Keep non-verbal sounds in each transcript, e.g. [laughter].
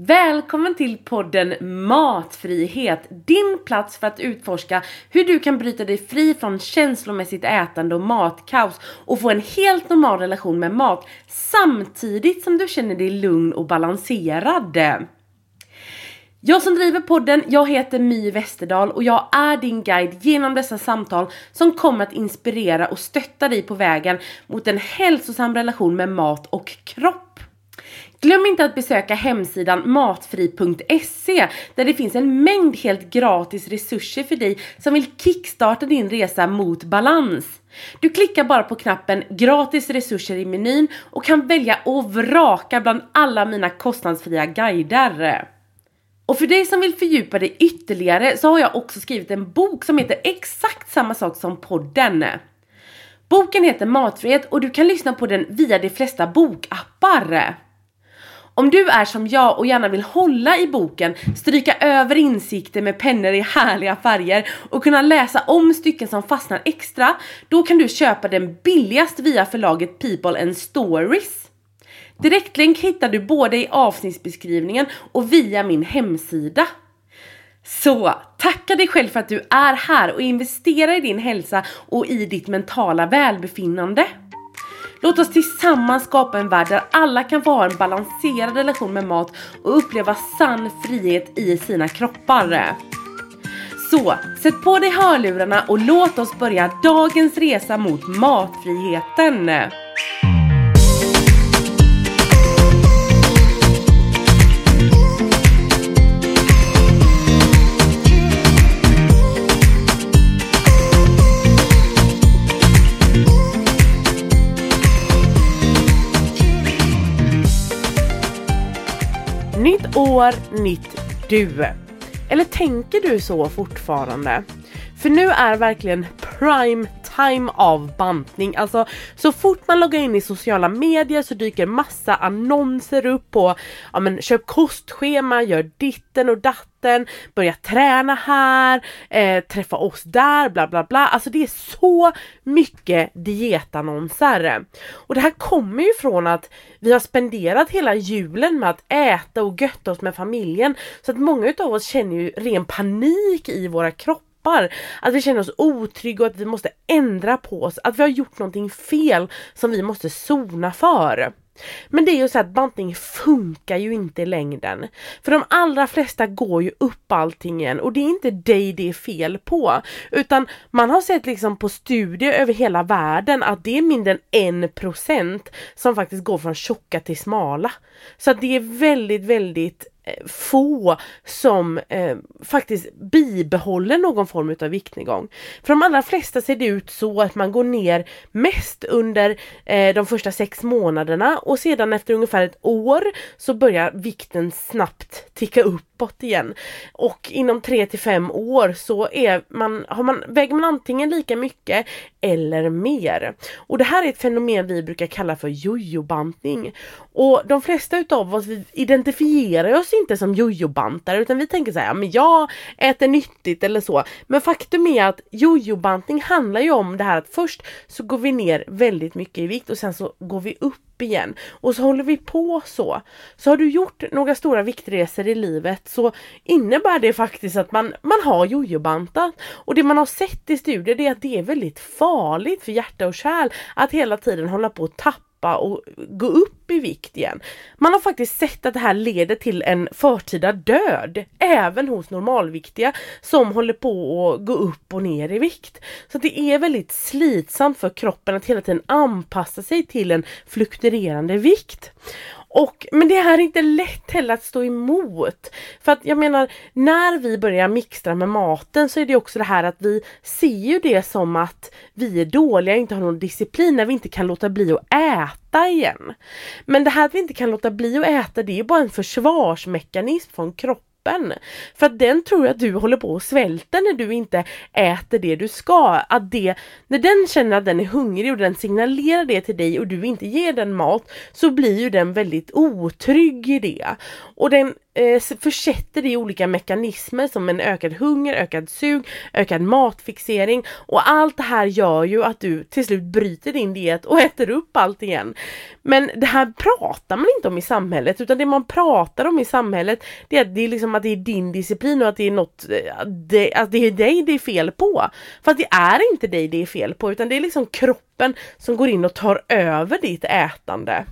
Välkommen till podden Matfrihet, din plats för att utforska hur du kan bryta dig fri från känslomässigt ätande och matkaos och få en helt normal relation med mat samtidigt som du känner dig lugn och balanserad. Jag som driver podden, jag heter My Westerdahl och jag är din guide genom dessa samtal som kommer att inspirera och stötta dig på vägen mot en hälsosam relation med mat och kropp. Glöm inte att besöka hemsidan matfri.se där det finns en mängd helt gratis resurser för dig som vill kickstarta din resa mot balans. Du klickar bara på knappen gratis resurser i menyn och kan välja och vraka bland alla mina kostnadsfria guider. Och för dig som vill fördjupa dig ytterligare så har jag också skrivit en bok som heter exakt samma sak som podden. Boken heter Matfrihet och du kan lyssna på den via de flesta bokappar. Om du är som jag och gärna vill hålla i boken, stryka över insikter med pennor i härliga färger och kunna läsa om stycken som fastnar extra, då kan du köpa den billigast via förlaget People and Stories. Direktlänk hittar du både i avsnittsbeskrivningen och via min hemsida. Så tacka dig själv för att du är här och investerar i din hälsa och i ditt mentala välbefinnande. Låt oss tillsammans skapa en värld där alla kan få ha en balanserad relation med mat och uppleva sann frihet i sina kroppar. Så, sätt på dig hörlurarna och låt oss börja dagens resa mot matfriheten. Nytt år, nytt du. Eller tänker du så fortfarande? För nu är verkligen prime time av bantning. Alltså så fort man loggar in i sociala medier så dyker massa annonser upp på ja men köp kostschema, gör ditten och datten, börja träna här, eh, träffa oss där, bla bla bla. Alltså det är så mycket dietannonser. Och det här kommer ju från att vi har spenderat hela julen med att äta och götta oss med familjen. Så att många utav oss känner ju ren panik i våra kroppar tappar. Att vi känner oss otrygga och att vi måste ändra på oss. Att vi har gjort någonting fel som vi måste sona för. Men det är ju så att bantning funkar ju inte i längden. För de allra flesta går ju upp allting igen och det är inte dig det är fel på. Utan man har sett liksom på studier över hela världen att det är mindre än en procent som faktiskt går från tjocka till smala. Så att det är väldigt, väldigt Eh, få som eh, faktiskt bibehåller någon form av viktnedgång. För de allra flesta ser det ut så att man går ner mest under eh, de första sex månaderna och sedan efter ungefär ett år så börjar vikten snabbt ticka uppåt igen. Och inom 3 till 5 år så är man, har man, väger man antingen lika mycket eller mer. Och det här är ett fenomen vi brukar kalla för jojobantning. Och de flesta utav oss identifierar oss inte som jojobantare utan vi tänker så här, ja, men jag äter nyttigt eller så. Men faktum är att jojobantning handlar ju om det här att först så går vi ner väldigt mycket i vikt och sen så går vi upp igen. Och så håller vi på så. Så har du gjort några stora viktresor i livet så innebär det faktiskt att man, man har jojobantat. Och det man har sett i studier är att det är väldigt farligt för hjärta och kärl att hela tiden hålla på att tappa tappa och gå upp i vikt igen. Man har faktiskt sett att det här leder till en förtida död, även hos normalviktiga som håller på att gå upp och ner i vikt. Så det är väldigt slitsamt för kroppen att hela tiden anpassa sig till en fluktuerande vikt. Och, men det är inte lätt heller att stå emot. För att jag menar, när vi börjar mixtra med maten så är det också det här att vi ser ju det som att vi är dåliga, inte har någon disciplin, när vi inte kan låta bli att äta igen. Men det här att vi inte kan låta bli att äta, det är bara en försvarsmekanism från kroppen kroppen. För att den tror att du håller på att svälta när du inte äter det du ska. Att det, när den känner att den är hungrig och den signalerar det till dig och du inte ger den mat så blir ju den väldigt otrygg i det. Och den eh, försätter det i olika mekanismer som en ökad hunger, ökad sug, ökad matfixering och allt det här gör ju att du till slut bryter din diet och äter upp allt igen. Men det här pratar man inte om i samhället utan det man pratar om i samhället det är att det är liksom att det är din disciplin och att det är något, eh, det, att det är dig det är fel på. För att det är inte dig det är fel på utan det är liksom kroppen som går in och tar över ditt ätande.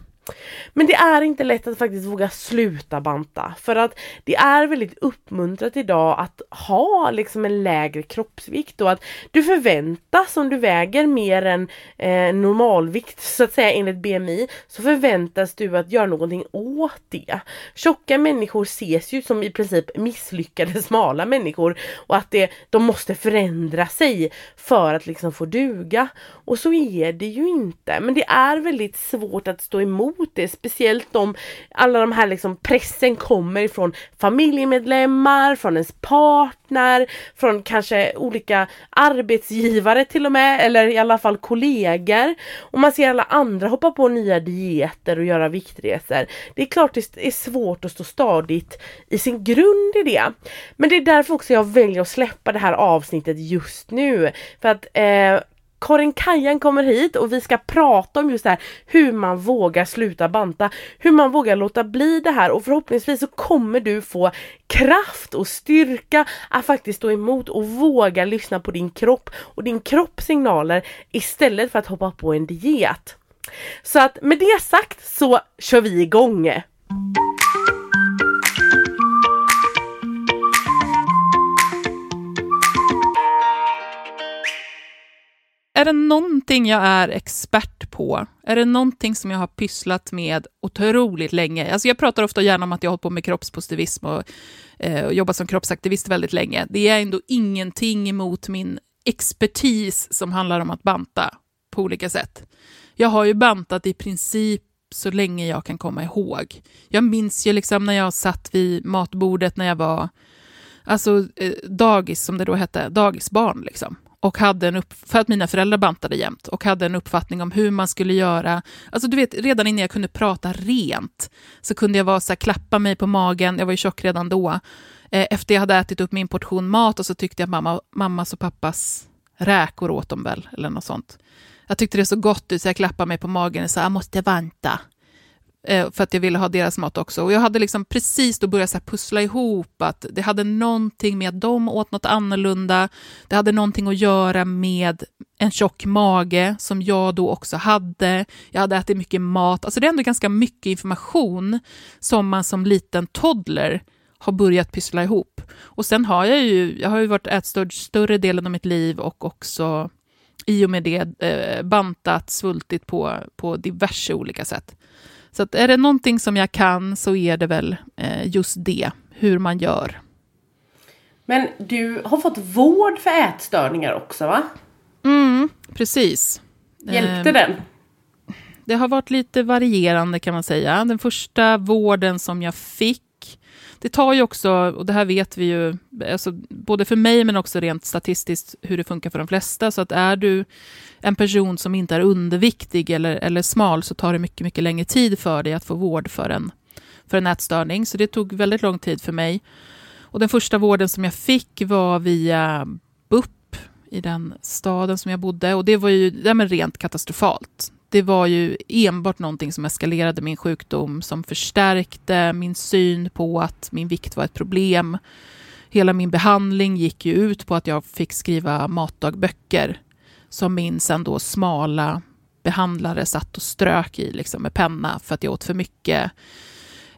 Men det är inte lätt att faktiskt våga sluta banta för att det är väldigt uppmuntrat idag att ha liksom en lägre kroppsvikt och att du förväntas om du väger mer än eh, normalvikt så att säga enligt BMI så förväntas du att göra någonting åt det. Tjocka människor ses ju som i princip misslyckade [laughs] smala människor och att det, de måste förändra sig för att liksom få duga. Och så är det ju inte men det är väldigt svårt att stå emot emot det. Speciellt om alla de här liksom pressen kommer ifrån familjemedlemmar, från ens partner, från kanske olika arbetsgivare till och med, eller i alla fall kollegor. Och man ser alla andra hoppa på nya dieter och göra viktresor. Det är klart det är svårt att stå stadigt i sin grund i det. Men det är därför också jag väljer att släppa det här avsnittet just nu. För att eh, Karin Kajan kommer hit och vi ska prata om just det här hur man vågar sluta banta, hur man vågar låta bli det här och förhoppningsvis så kommer du få kraft och styrka att faktiskt stå emot och våga lyssna på din kropp och din kroppssignaler istället för att hoppa på en diet. Så att med det sagt så kör vi igång! Det någonting jag är expert på, är det någonting som jag har pysslat med otroligt länge, alltså jag pratar ofta gärna om att jag har hållit på med kroppspositivism och, eh, och jobbat som kroppsaktivist väldigt länge, det är ändå ingenting emot min expertis som handlar om att banta på olika sätt. Jag har ju bantat i princip så länge jag kan komma ihåg. Jag minns ju liksom när jag satt vid matbordet när jag var alltså, eh, dagis, som det då hette, dagisbarn. Liksom och hade en upp, för att mina föräldrar bantade jämt och hade en uppfattning om hur man skulle göra. Alltså du vet, redan innan jag kunde prata rent så kunde jag vara så här, klappa mig på magen, jag var ju tjock redan då. Eh, efter jag hade ätit upp min portion mat och så tyckte jag mamma, mammas och pappas räkor åt dem väl, eller något sånt. Jag tyckte det så gott ut så jag klappade mig på magen och sa, jag måste vanta. Eh, för att jag ville ha deras mat också. Och jag hade liksom precis då börjat så pussla ihop att det hade någonting med att de åt något annorlunda. Det hade någonting att göra med en tjock mage som jag då också hade. Jag hade ätit mycket mat. Alltså det är ändå ganska mycket information som man som liten toddler har börjat pyssla ihop. Och sen har jag ju, jag har ju varit ätstörd större delen av mitt liv och också i och med det eh, bantat, svultit på, på diverse olika sätt. Så att är det någonting som jag kan så är det väl eh, just det, hur man gör. Men du har fått vård för ätstörningar också va? Mm, precis. Hjälpte eh, den? Det har varit lite varierande kan man säga. Den första vården som jag fick det tar ju också, och det här vet vi ju, alltså, både för mig men också rent statistiskt hur det funkar för de flesta, så att är du en person som inte är underviktig eller, eller smal så tar det mycket, mycket längre tid för dig att få vård för en, för en ätstörning. Så det tog väldigt lång tid för mig. Och den första vården som jag fick var via BUP i den staden som jag bodde och det var ju rent katastrofalt det var ju enbart någonting som eskalerade min sjukdom, som förstärkte min syn på att min vikt var ett problem. Hela min behandling gick ju ut på att jag fick skriva matdagböcker som min sen då smala behandlare satt och strök i liksom med penna för att jag åt för mycket.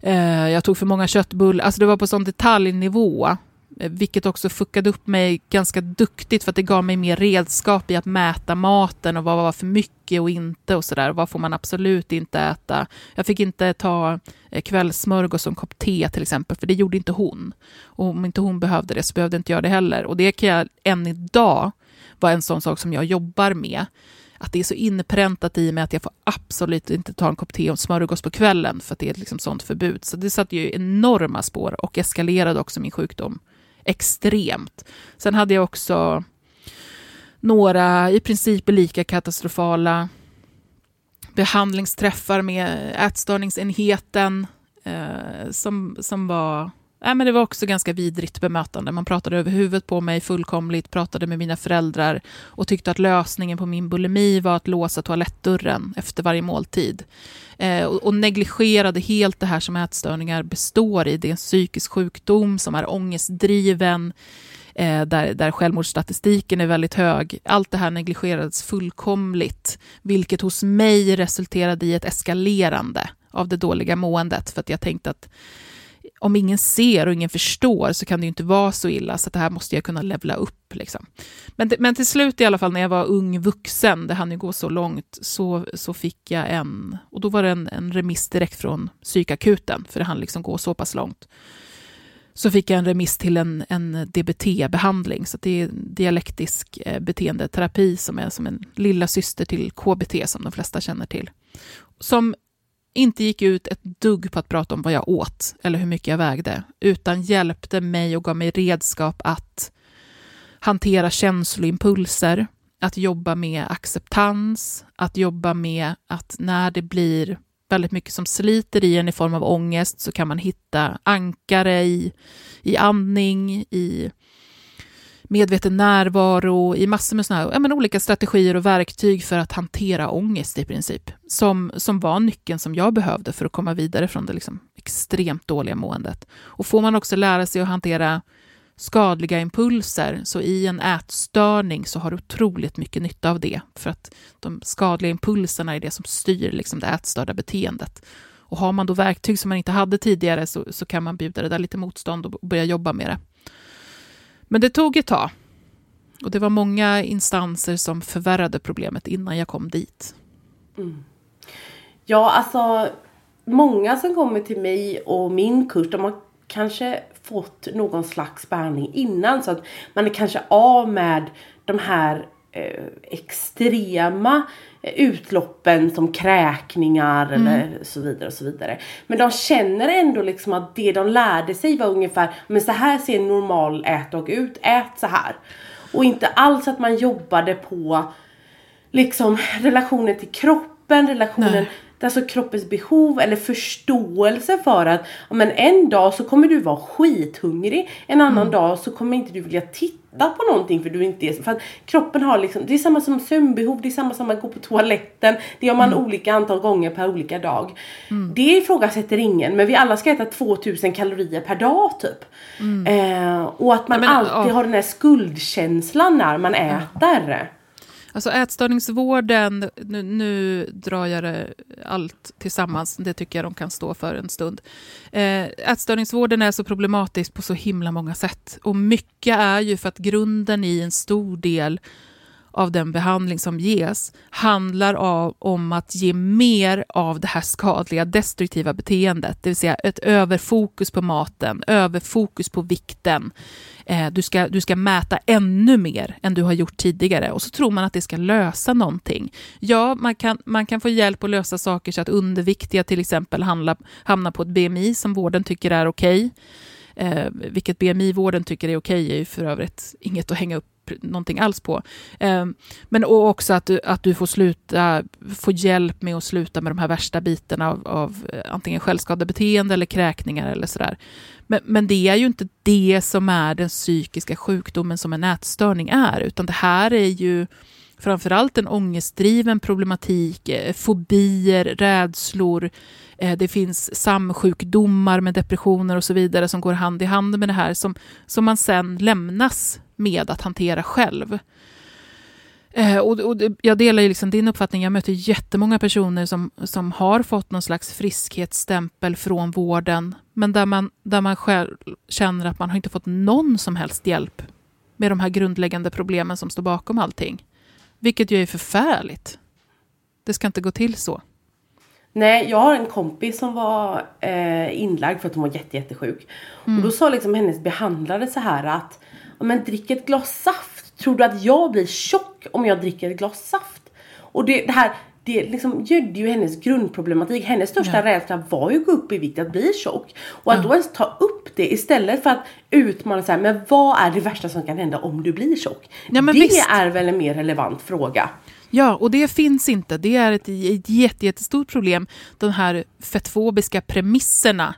Eh, jag tog för många köttbullar. Alltså det var på sån detaljnivå Eh, vilket också fuckade upp mig ganska duktigt för att det gav mig mer redskap i att mäta maten och vad var för mycket och inte och sådär. Vad får man absolut inte äta? Jag fick inte ta eh, kvällssmörgås kvällsmörgås som kopp te till exempel, för det gjorde inte hon. Och om inte hon behövde det så behövde inte jag det heller. Och det kan jag än idag vara en sån sak som jag jobbar med. Att det är så inpräntat i mig att jag får absolut inte ta en kopp te och smörgås på kvällen för att det är ett liksom sånt förbud. Så det satte ju enorma spår och eskalerade också min sjukdom extremt. Sen hade jag också några i princip lika katastrofala behandlingsträffar med ätstörningsenheten eh, som, som var Nej, men det var också ganska vidrigt bemötande. Man pratade över huvudet på mig fullkomligt, pratade med mina föräldrar och tyckte att lösningen på min bulimi var att låsa toalettdörren efter varje måltid. Eh, och, och negligerade helt det här som ätstörningar består i. Det är en psykisk sjukdom som är ångestdriven, eh, där, där självmordsstatistiken är väldigt hög. Allt det här negligerades fullkomligt, vilket hos mig resulterade i ett eskalerande av det dåliga måendet, för att jag tänkte att om ingen ser och ingen förstår så kan det ju inte vara så illa, så det här måste jag kunna levla upp. Liksom. Men, men till slut i alla fall, när jag var ung vuxen, det hann ju gå så långt, så, så fick jag en, och då var det en, en remiss direkt från psykakuten, för det hann liksom gå så pass långt. Så fick jag en remiss till en, en DBT-behandling, så det är dialektisk eh, beteendeterapi som är som en lilla syster till KBT, som de flesta känner till. Som inte gick ut ett dugg på att prata om vad jag åt eller hur mycket jag vägde, utan hjälpte mig och gav mig redskap att hantera känsloimpulser, att jobba med acceptans, att jobba med att när det blir väldigt mycket som sliter i en i form av ångest så kan man hitta ankare i, i andning, i medveten närvaro, i massor med såna här, ja, men olika strategier och verktyg för att hantera ångest i princip. Som, som var nyckeln som jag behövde för att komma vidare från det liksom extremt dåliga måendet. Och får man också lära sig att hantera skadliga impulser, så i en ätstörning så har du otroligt mycket nytta av det, för att de skadliga impulserna är det som styr liksom det ätstörda beteendet. Och har man då verktyg som man inte hade tidigare så, så kan man bjuda det där lite motstånd och börja jobba med det. Men det tog ett tag. Och det var många instanser som förvärrade problemet innan jag kom dit. Mm. Ja, alltså många som kommer till mig och min kurs, de har kanske fått någon slags behandling innan så att man är kanske av med de här eh, extrema utloppen som kräkningar mm. eller så vidare och så vidare. Men de känner ändå liksom att det de lärde sig var ungefär, men så här ser en normal ätdag ut, ät så här. Och inte alls att man jobbade på liksom relationen till kroppen, relationen Nej alltså kroppens behov eller förståelse för att men en dag så kommer du vara skithungrig, en annan mm. dag så kommer inte du vilja titta på någonting för du inte är för att kroppen har liksom, det är samma som sömnbehov, det är samma som att gå på toaletten, det gör man mm. olika antal gånger per olika dag. Mm. Det ifrågasätter ingen men vi alla ska äta 2000 kalorier per dag typ. Mm. Eh, och att man men, alltid oh. har den här skuldkänslan när man äter. Alltså ätstörningsvården, nu, nu drar jag det allt tillsammans, det tycker jag de kan stå för en stund. Eh, ätstörningsvården är så problematisk på så himla många sätt. Och mycket är ju för att grunden i en stor del av den behandling som ges handlar av, om att ge mer av det här skadliga, destruktiva beteendet. Det vill säga ett överfokus på maten, överfokus på vikten. Eh, du, ska, du ska mäta ännu mer än du har gjort tidigare och så tror man att det ska lösa någonting. Ja, man kan, man kan få hjälp att lösa saker så att underviktiga till exempel handla, hamnar på ett BMI som vården tycker är okej. Okay. Eh, vilket BMI-vården tycker är okej okay är ju för övrigt inget att hänga upp någonting alls på. Ehm, men också att du, att du får, sluta, får hjälp med att sluta med de här värsta bitarna av, av eh, antingen självskadebeteende eller kräkningar eller sådär. Men, men det är ju inte det som är den psykiska sjukdomen som en ätstörning är, utan det här är ju framförallt en ångestdriven problematik, eh, fobier, rädslor, eh, det finns samsjukdomar med depressioner och så vidare som går hand i hand med det här som, som man sen lämnas med att hantera själv. Eh, och, och, jag delar ju liksom din uppfattning. Jag möter jättemånga personer som, som har fått någon slags friskhetsstämpel från vården, men där man, där man själv känner att man har inte fått någon som helst hjälp med de här grundläggande problemen som står bakom allting. Vilket ju är förfärligt. Det ska inte gå till så. Nej, jag har en kompis som var eh, inlagd för att hon var jätte, jättesjuk. Mm. Och då sa liksom hennes behandlare så här att men drick ett glas saft. Tror du att jag blir tjock om jag dricker ett glas saft? Och det, det här det liksom gödde ju hennes grundproblematik. Hennes största ja. rädsla var ju att gå upp i vikt, att bli tjock. Och att ja. då ens ta upp det istället för att utmana så här, men vad är det värsta som kan hända om du blir tjock? Ja, det visst. är väl en mer relevant fråga. Ja, och det finns inte. Det är ett, ett jättestort problem, de här fettfobiska premisserna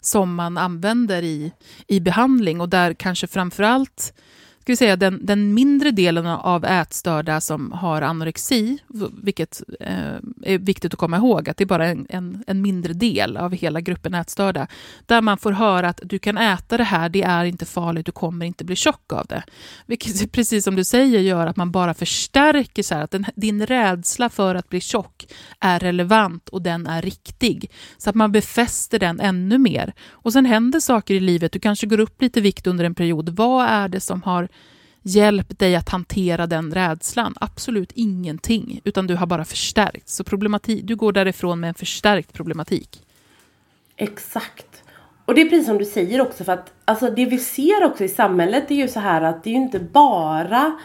som man använder i, i behandling och där kanske framförallt ska vi säga, den, den mindre delen av ätstörda som har anorexi, vilket eh, är viktigt att komma ihåg, att det är bara en, en, en, mindre del av hela gruppen ätstörda, där man får höra att du kan äta det här, det är inte farligt, du kommer inte bli tjock av det. Vilket [laughs] precis som du säger gör att man bara förstärker så här att den, din rädsla för att bli tjock är relevant och den är riktig. Så att man befäster den ännu mer. Och sen händer saker i livet, du kanske går upp lite vikt under en period. Vad är det som har hjälpt dig att hantera den rädslan? Absolut ingenting, utan du har bara förstärkt. Så problematik, du går därifrån med en förstärkt problematik. Exakt. Och det är precis som du säger också för att alltså det vi ser också i samhället är ju så här att det är ju inte bara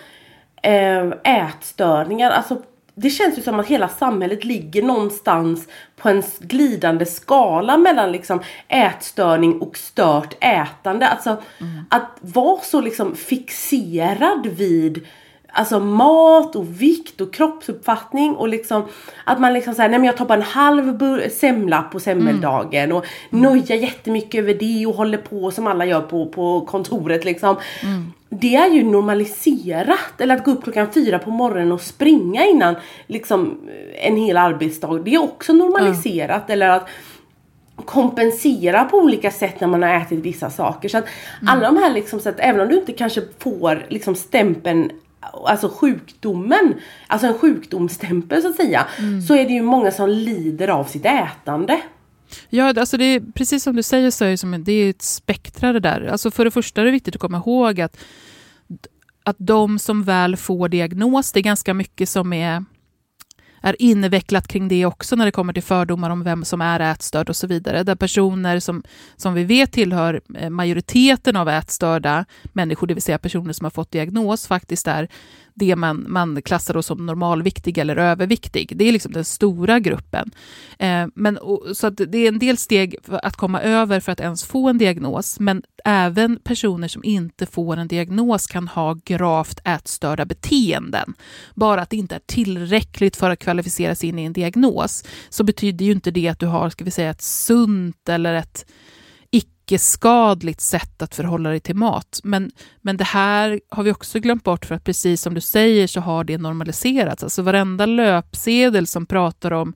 eh, ätstörningar, alltså det känns ju som att hela samhället ligger någonstans på en glidande skala mellan liksom ätstörning och stört ätande. Alltså mm. att vara så liksom fixerad vid Alltså mat och vikt och kroppsuppfattning och liksom att man liksom säger nej men jag tar bara en halv semla på semmeldagen mm. och nojar jättemycket över det och håller på som alla gör på, på kontoret liksom. Mm. Det är ju normaliserat. Eller att gå upp klockan fyra på morgonen och springa innan liksom en hel arbetsdag. Det är också normaliserat. Mm. Eller att kompensera på olika sätt när man har ätit vissa saker. Så att mm. alla de här liksom, så att även om du inte kanske får liksom stämpeln alltså sjukdomen, alltså en sjukdomsstämpel så att säga, mm. så är det ju många som lider av sitt ätande. Ja, alltså det är, precis som du säger så är det, som, det är ett spektra det där. Alltså för det första är det viktigt att komma ihåg att, att de som väl får diagnos, det är ganska mycket som är är invecklat kring det också när det kommer till fördomar om vem som är ätstörd och så vidare. Där personer som, som vi vet tillhör eh, majoriteten av ätstörda människor, det vill säga personer som har fått diagnos, faktiskt är det man, man klassar som normalviktig eller överviktig. Det är liksom den stora gruppen. Eh, men, och, så det är en del steg att komma över för att ens få en diagnos, men även personer som inte får en diagnos kan ha gravt ätstörda beteenden. Bara att det inte är tillräckligt för att kvalificera sig in i en diagnos, så betyder ju inte det att du har, ska vi säga, ett sunt eller ett icke-skadligt sätt att förhålla dig till mat. Men, men det här har vi också glömt bort för att precis som du säger så har det normaliserats. Alltså varenda löpsedel som pratar om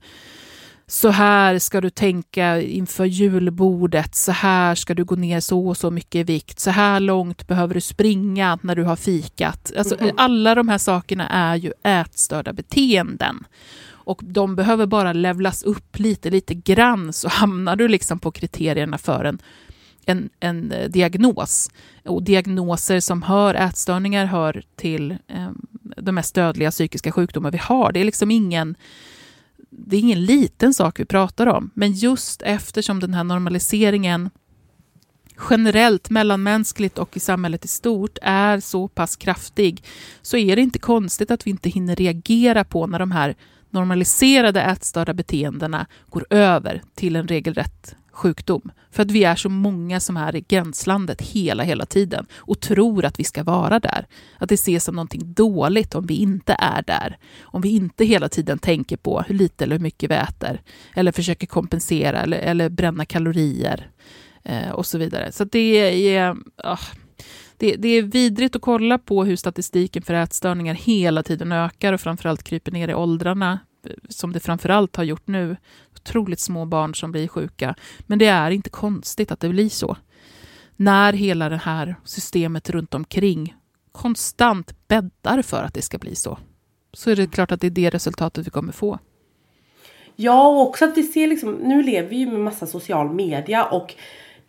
så här ska du tänka inför julbordet, så här ska du gå ner så och så mycket i vikt, så här långt behöver du springa när du har fikat. Alltså, mm. Alla de här sakerna är ju ätstörda beteenden. Och de behöver bara levlas upp lite, lite grann så hamnar du liksom på kriterierna för en en, en eh, diagnos. Och diagnoser som hör ätstörningar hör till eh, de mest dödliga psykiska sjukdomar vi har. Det är liksom ingen, det är ingen liten sak vi pratar om. Men just eftersom den här normaliseringen generellt mellanmänskligt och i samhället i stort är så pass kraftig så är det inte konstigt att vi inte hinner reagera på när de här normaliserade ätstörda beteendena går över till en regelrätt sjukdom. För att vi är så många som är i gränslandet hela, hela tiden och tror att vi ska vara där. Att det ses som någonting dåligt om vi inte är där. Om vi inte hela tiden tänker på hur lite eller hur mycket vi äter. Eller försöker kompensera eller, eller bränna kalorier. Eh, och så vidare. Så det är... Oh, det, det, är vidrigt att kolla på hur statistiken för ätstörningar hela tiden ökar och framförallt kryper ner i åldrarna eh, som det framförallt har gjort nu, otroligt små barn som blir sjuka. Men det är inte konstigt att det blir så. När hela det här systemet runt omkring konstant bäddar för att det ska bli så. Så är det klart att det är det resultatet vi kommer få. Ja, och också att vi ser liksom, nu lever vi ju med massa social media och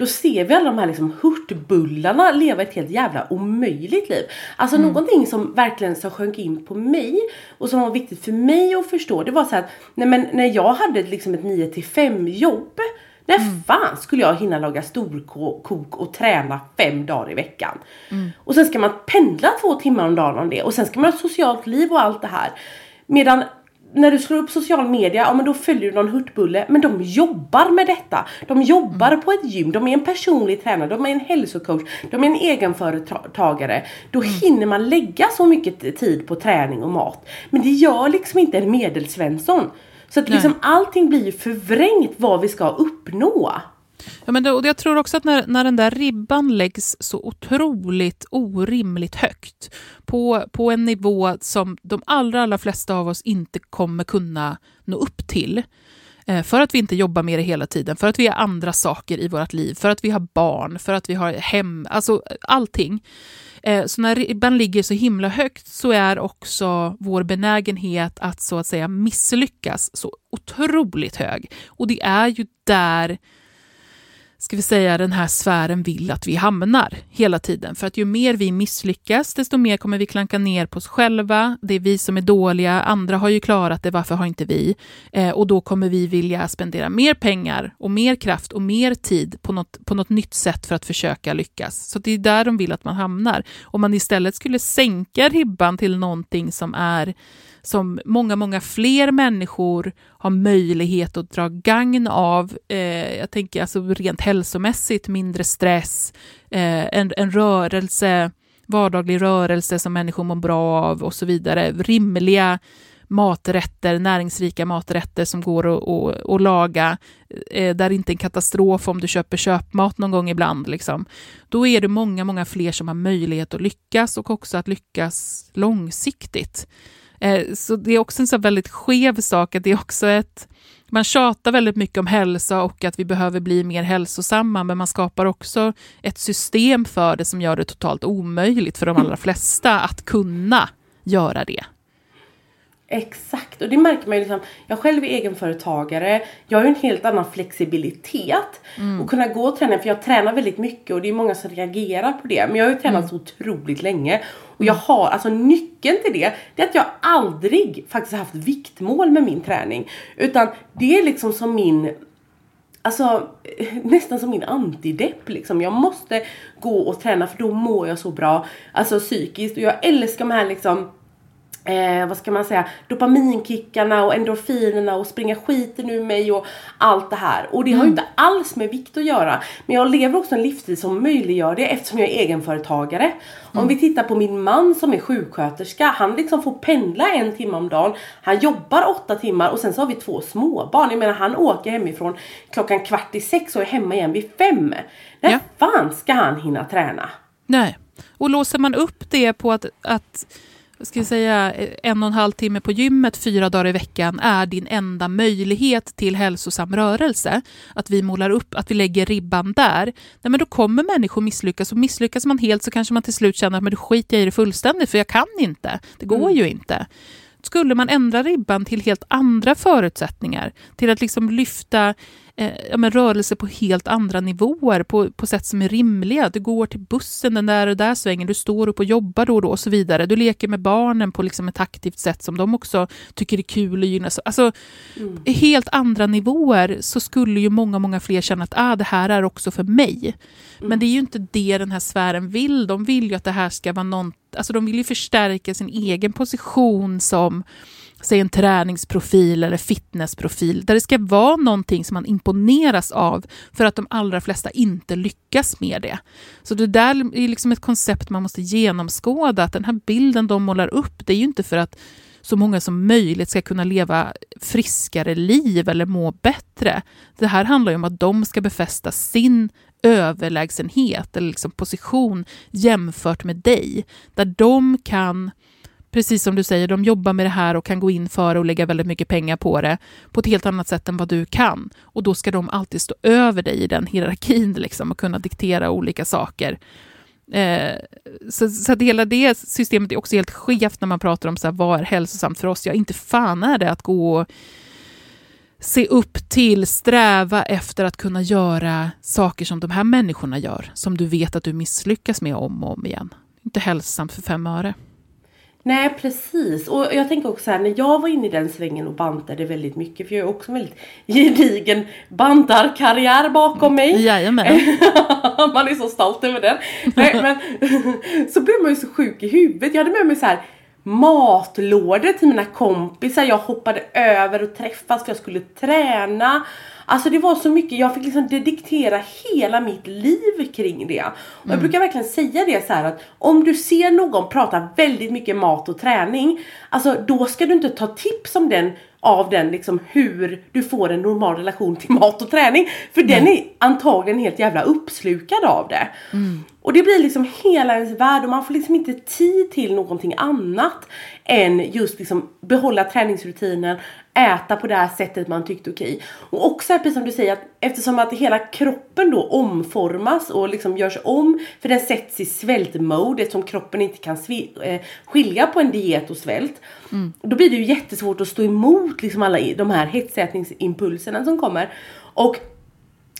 då ser vi alla de här liksom hurtbullarna leva ett helt jävla omöjligt liv. Alltså mm. någonting som verkligen så sjönk in på mig och som var viktigt för mig att förstå. Det var så att nej men när jag hade liksom ett 9 till 5 jobb. När mm. fan skulle jag hinna laga storkok och träna fem dagar i veckan? Mm. Och sen ska man pendla två timmar om dagen om det och sen ska man ha ett socialt liv och allt det här. Medan när du slår upp social media, ja men då följer du någon hurtbulle. Men de jobbar med detta. De jobbar mm. på ett gym, de är en personlig tränare, de är en hälsocoach, de är en egenföretagare. Då mm. hinner man lägga så mycket tid på träning och mat. Men det gör liksom inte en medelsvensson. Så att liksom allting blir ju förvrängt vad vi ska uppnå. Ja, men det, och jag tror också att när, när den där ribban läggs så otroligt orimligt högt på, på en nivå som de allra, allra flesta av oss inte kommer kunna nå upp till eh, för att vi inte jobbar med det hela tiden, för att vi har andra saker i vårt liv, för att vi har barn, för att vi har hem, alltså eh, allting. Eh, så när ribban ligger så himla högt så är också vår benägenhet att så att säga misslyckas så otroligt hög. Och det är ju där ska vi säga, den här sfären vill att vi hamnar hela tiden. För att ju mer vi misslyckas, desto mer kommer vi klanka ner på oss själva. Det är vi som är dåliga, andra har ju klarat det, varför har inte vi? Eh, och då kommer vi vilja spendera mer pengar och mer kraft och mer tid på något, på något nytt sätt för att försöka lyckas. Så det är där de vill att man hamnar. Om man istället skulle sänka ribban till någonting som är som många, många fler människor har möjlighet att dra gagn av. Eh, jag tänker alltså rent hälsomässigt, mindre stress, eh, en, en rörelse, vardaglig rörelse som människor mår bra av och så vidare. Rimliga maträtter, näringsrika maträtter som går att, att, att laga, eh, där det inte är en katastrof om du köper köpmat någon gång ibland. Liksom. Då är det många, många fler som har möjlighet att lyckas och också att lyckas långsiktigt. Eh, så det är också en så väldigt skev sak, att det är också ett... Man tjatar väldigt mycket om hälsa och att vi behöver bli mer hälsosamma, men man skapar också ett system för det som gör det totalt omöjligt för de allra flesta att kunna göra det. Exakt, och det märker man ju liksom. Jag själv är egenföretagare. Jag har ju en helt annan flexibilitet. Mm. Och kunna gå och träna, för jag tränar väldigt mycket och det är många som reagerar på det. Men jag har ju tränat mm. så otroligt länge. Och jag har, alltså nyckeln till det, det är att jag aldrig faktiskt haft viktmål med min träning. Utan det är liksom som min Alltså [laughs] nästan som min antidepp liksom. Jag måste gå och träna för då mår jag så bra. Alltså psykiskt. Och jag älskar de här liksom eh, vad ska man säga, dopaminkickarna och endorfinerna och springa skiten ur mig och allt det här. Och det mm. har ju mm. inte alls med vikt att göra. Men jag lever också en livsstil som möjliggör det eftersom jag är egenföretagare. Mm. Om vi tittar på min man som är sjuksköterska, han liksom får pendla en timme om dagen. Han jobbar åtta timmar och sen så har vi två småbarn. Jag menar han åker hemifrån klockan kvart i sex och är hemma igen vid fem. När ja. fan ska han hinna träna? Nej, och låser man upp det på att, att ska jag säga, en och en halv timme på gymmet fyra dagar i veckan är din enda möjlighet till hälsosam rörelse, att vi målar upp, att vi lägger ribban där, nej men då kommer människor misslyckas och misslyckas man helt så kanske man till slut känner att men då skiter jag i det fullständigt för jag kan inte, det går mm. ju inte. Skulle man ändra ribban till helt andra förutsättningar, till att liksom lyfta eh, ja, men rörelse på helt andra nivåer, på, på sätt som är rimliga. Du går till bussen den där och där svängen, du står upp och jobbar då och då och så vidare. Du leker med barnen på liksom ett aktivt sätt som de också tycker är kul och gynnas. Alltså, mm. helt andra nivåer så skulle ju många, många fler känna att ah, det här är också för mig. Mm. Men det är ju inte det den här sfären vill. De vill ju att det här ska vara någon, alltså de vill ju förstärka sin egen position som säg en träningsprofil eller fitnessprofil, där det ska vara någonting som man imponeras av för att de allra flesta inte lyckas med det. Så det där är liksom ett koncept man måste genomskåda, att den här bilden de målar upp, det är ju inte för att så många som möjligt ska kunna leva friskare liv eller må bättre. Det här handlar ju om att de ska befästa sin överlägsenhet eller liksom position jämfört med dig, där de kan precis som du säger, de jobbar med det här och kan gå in för och lägga väldigt mycket pengar på det på ett helt annat sätt än vad du kan. Och då ska de alltid stå över dig i den hierarkin liksom, och kunna diktera olika saker. Eh, så, så att hela det systemet är också helt skevt när man pratar om så här, vad är hälsosamt för oss. Ja, inte fan är det att gå och se upp till, sträva efter att kunna göra saker som de här människorna gör, som du vet att du misslyckas med om och om igen. Inte hälsosamt för fem öre. Nej precis och jag tänker också här när jag var inne i den svängen och bantade väldigt mycket för jag har också en väldigt gedigen bantarkarriär bakom mig. Jajamän. [laughs] man är så stolt över den. Nej, men, [laughs] så blev man ju så sjuk i huvudet. Jag hade med mig så här matlådor till mina kompisar. Jag hoppade över och träffas för jag skulle träna. Alltså det var så mycket, jag fick liksom diktera hela mitt liv kring det. Och jag mm. brukar verkligen säga det så att om du ser någon prata väldigt mycket mat och träning, alltså då ska du inte ta tips om den av den liksom hur du får en normal relation till mat och träning. För den är antagligen helt jävla uppslukad av det. Mm. Och det blir liksom hela ens värld och man får liksom inte tid till någonting annat än just liksom behålla träningsrutinen, äta på det här sättet man tyckte okej. Och också precis som du säger att eftersom att hela kroppen då omformas och liksom görs om för den sätts i svältmode eftersom kroppen inte kan eh, skilja på en diet och svält. Mm. Då blir det ju jättesvårt att stå emot liksom alla de här hetsätningsimpulserna som kommer. Och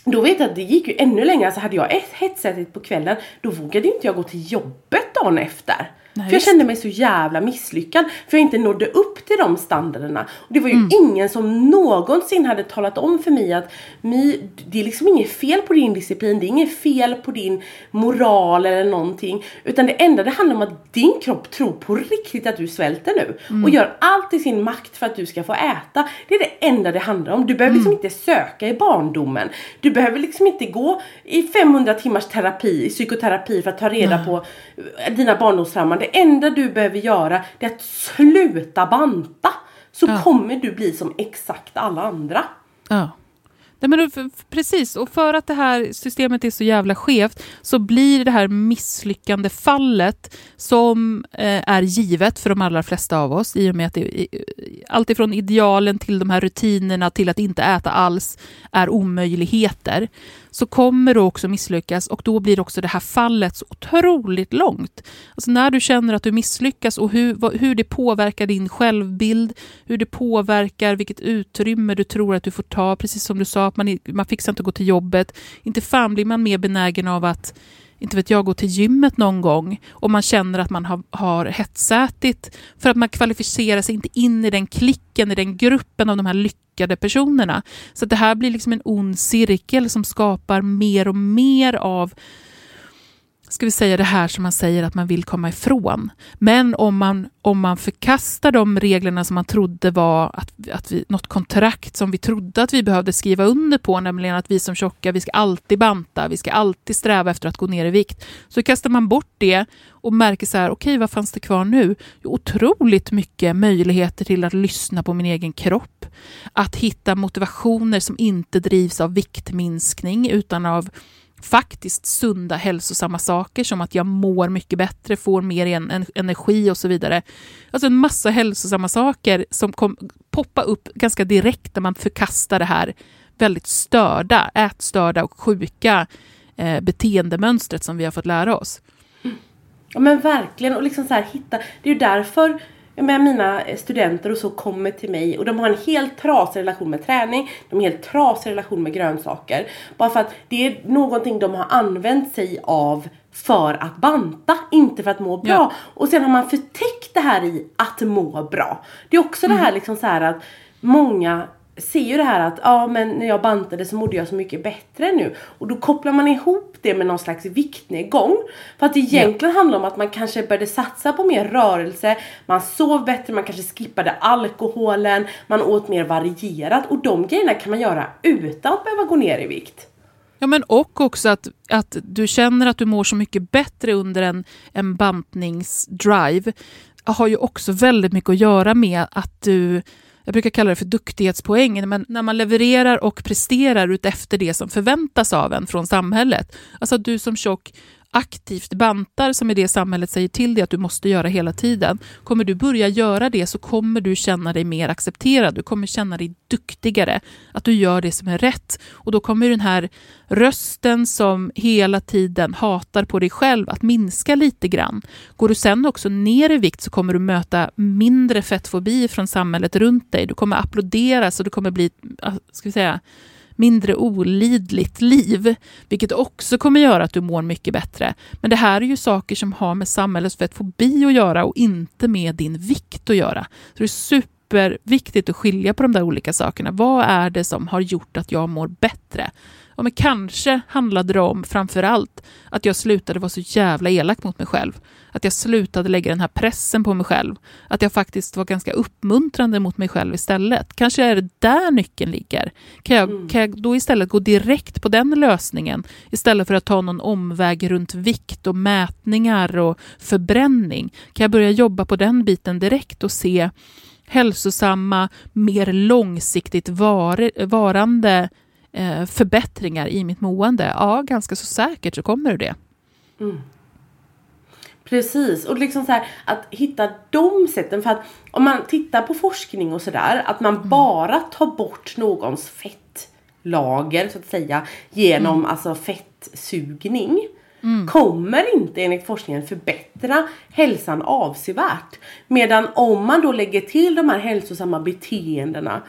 då vet jag att det gick ju ännu längre, alltså hade jag hetsätit på kvällen då vågade inte jag gå till jobbet dagen efter. Nej, för jag kände mig så jävla misslyckad. För jag inte nådde upp till de standarderna. Och det var ju mm. ingen som någonsin hade talat om för mig att My, det är liksom inget fel på din disciplin. Det är inget fel på din moral eller någonting. Utan det enda det handlar om att din kropp tror på riktigt att du svälter nu. Mm. Och gör allt i sin makt för att du ska få äta. Det är det enda det handlar om. Du behöver liksom mm. inte söka i barndomen. Du behöver liksom inte gå i 500 timmars terapi, psykoterapi för att ta reda på dina barndomstrauman det enda du behöver göra det är att sluta banta. Så ja. kommer du bli som exakt alla andra. Ja. Nej, men precis, och för att det här systemet är så jävla skevt så blir det här misslyckande fallet som eh, är givet för de allra flesta av oss i och med att det, allt ifrån idealen till de här rutinerna till att inte äta alls är omöjligheter så kommer du också misslyckas och då blir också det här fallet så otroligt långt. Alltså när du känner att du misslyckas och hur, hur det påverkar din självbild, hur det påverkar vilket utrymme du tror att du får ta, precis som du sa, att man, man fixar inte att gå till jobbet. Inte fan blir man mer benägen av att inte vet jag, gå till gymmet någon gång och man känner att man har, har hetsätit för att man kvalificerar sig inte in i den klicken, i den gruppen av de här lyckade personerna. Så det här blir liksom en ond cirkel som skapar mer och mer av ska vi säga det här som man säger att man vill komma ifrån. Men om man, om man förkastar de reglerna som man trodde var att, att vi, något kontrakt som vi trodde att vi behövde skriva under på, nämligen att vi som tjocka, vi ska alltid banta, vi ska alltid sträva efter att gå ner i vikt. Så kastar man bort det och märker så här, okej, okay, vad fanns det kvar nu? Jo, otroligt mycket möjligheter till att lyssna på min egen kropp, att hitta motivationer som inte drivs av viktminskning utan av faktiskt sunda hälsosamma saker som att jag mår mycket bättre, får mer en, energi och så vidare. Alltså en massa hälsosamma saker som kom, poppa upp ganska direkt när man förkastar det här väldigt störda, ätstörda och sjuka eh, beteendemönstret som vi har fått lära oss. Ja men verkligen och liksom så här hitta, det är ju därför med mina studenter och så kommer till mig och de har en helt trasig relation med träning, de har en helt trasig relation med grönsaker. Bara för att det är någonting de har använt sig av för att banta, inte för att må bra. Ja. Och sen har man förtäckt det här i att må bra. Det är också mm. det här liksom så här att många ser ju det här att ja men när jag bantade så mådde jag så mycket bättre nu. Och då kopplar man ihop det med någon slags viktnedgång. För att det egentligen ja. handlar om att man kanske började satsa på mer rörelse, man sov bättre, man kanske skippade alkoholen, man åt mer varierat. Och de grejerna kan man göra utan att behöva gå ner i vikt. Ja, men och också att, att du känner att du mår så mycket bättre under en, en bantningsdrive har ju också väldigt mycket att göra med att du jag brukar kalla det för duktighetspoäng, men när man levererar och presterar ut efter det som förväntas av en från samhället. Alltså att du som tjock aktivt bantar, som är det samhället säger till dig att du måste göra hela tiden. Kommer du börja göra det så kommer du känna dig mer accepterad. Du kommer känna dig duktigare, att du gör det som är rätt. Och då kommer den här rösten som hela tiden hatar på dig själv att minska lite grann. Går du sen också ner i vikt så kommer du möta mindre fettfobi från samhället runt dig. Du kommer applåderas och du kommer bli, ah, ska vi säga, mindre olidligt liv, vilket också kommer göra att du mår mycket bättre. Men det här är ju saker som har med samhällets fettfobi att göra och inte med din vikt att göra. Så det är superviktigt att skilja på de där olika sakerna. Vad är det som har gjort att jag mår bättre? Ja, men kanske handlade det om framför allt att jag slutade vara så jävla elak mot mig själv. Att jag slutade lägga den här pressen på mig själv. Att jag faktiskt var ganska uppmuntrande mot mig själv istället. Kanske är det där nyckeln ligger. Kan jag, mm. kan jag då istället gå direkt på den lösningen istället för att ta någon omväg runt vikt och mätningar och förbränning? Kan jag börja jobba på den biten direkt och se hälsosamma, mer långsiktigt var, varande eh, förbättringar i mitt mående, ja, ganska så säkert så kommer det det. Mm. Precis, och liksom så här, att hitta de sätten. För att om man tittar på forskning och sådär, att man mm. bara tar bort någons fettlager så att säga genom mm. alltså fettsugning. Mm. kommer inte enligt forskningen förbättra hälsan avsevärt. Medan om man då lägger till de här hälsosamma beteendena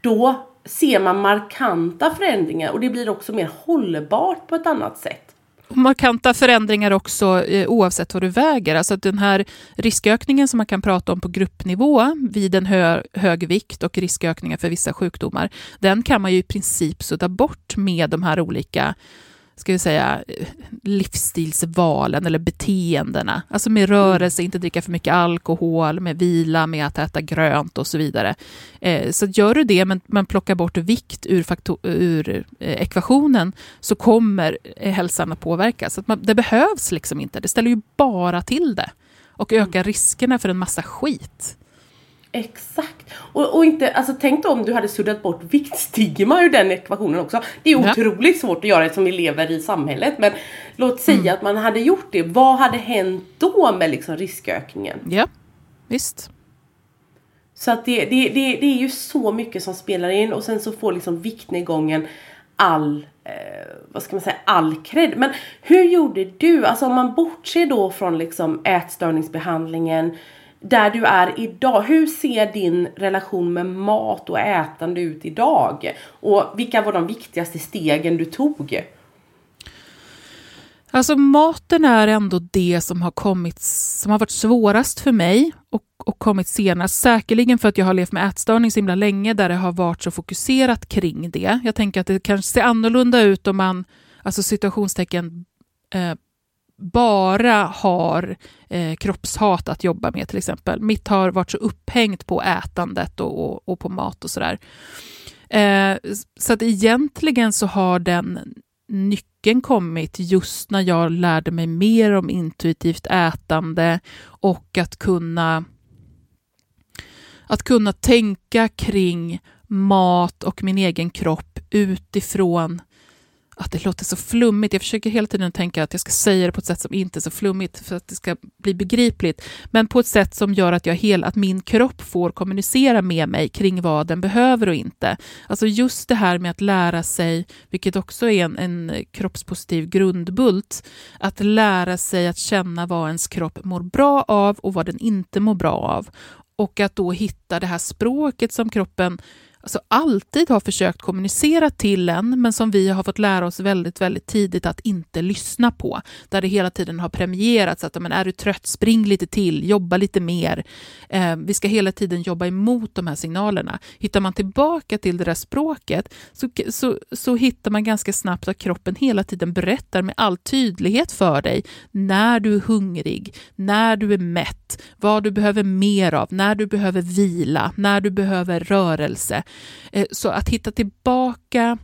då ser man markanta förändringar och det blir också mer hållbart på ett annat sätt markanta förändringar också eh, oavsett vad du väger. Alltså att den här riskökningen som man kan prata om på gruppnivå vid en hö hög vikt och riskökningar för vissa sjukdomar, den kan man ju i princip sudda bort med de här olika ska vi säga, livsstilsvalen eller beteendena. Alltså med rörelse, inte dricka för mycket alkohol, med vila, med att äta grönt och så vidare. Eh, så gör du det, men man plockar bort vikt ur, ur eh, ekvationen, så kommer eh, hälsan att påverkas. Så att det behövs liksom inte, det ställer ju bara till det och ökar riskerna för en massa skit. Exakt. Och, och, inte, alltså tänk då om du hade suddat bort viktstigma ur den ekvationen också. Det är otroligt svårt att göra som vi lever i samhället. Men låt säga mm. att man hade gjort det. Vad hade hänt då med liksom riskökningen? Ja, visst. Så att det, det, det, det är ju så mycket som spelar in och sen så får liksom viktnedgången all, eh, vad ska man säga, all cred. Men hur gjorde du? Alltså om man bortser då från liksom ätstörningsbehandlingen där du är idag. Hur ser din relation med mat och ätande ut idag? Och vilka var de viktigaste stegen du tog? Alltså maten är ändå det som har kommit, som har varit svårast för mig och, och kommit senast. Säkerligen för att jag har levt med ätstörning så himla länge där det har varit så fokuserat kring det. Jag tänker att det kanske ser annorlunda ut om man, alltså situationstecken, eh, bara har eh, kroppshat att jobba med till exempel. Mitt har varit så upphängt på ätandet och, och, och på mat och sådär. Eh, så att egentligen så har den nyckeln kommit just när jag lärde mig mer om intuitivt ätande och att kunna att kunna tänka kring mat och min egen kropp utifrån att det låter så flummigt. Jag försöker hela tiden tänka att jag ska säga det på ett sätt som inte är så flummigt för att det ska bli begripligt, men på ett sätt som gör att, jag hel, att min kropp får kommunicera med mig kring vad den behöver och inte. Alltså just det här med att lära sig, vilket också är en, en kroppspositiv grundbult, att lära sig att känna vad ens kropp mår bra av och vad den inte mår bra av. Och att då hitta det här språket som kroppen alltså alltid har försökt kommunicera till en, men som vi har fått lära oss väldigt, väldigt tidigt att inte lyssna på. Där det hela tiden har premierats att men är du trött, spring lite till, jobba lite mer. Eh, vi ska hela tiden jobba emot de här signalerna. Hittar man tillbaka till det där språket så, så, så hittar man ganska snabbt att kroppen hela tiden berättar med all tydlighet för dig när du är hungrig, när du är mätt, vad du behöver mer av, när du behöver vila, när du behöver rörelse. Eh, så att hitta tillbaka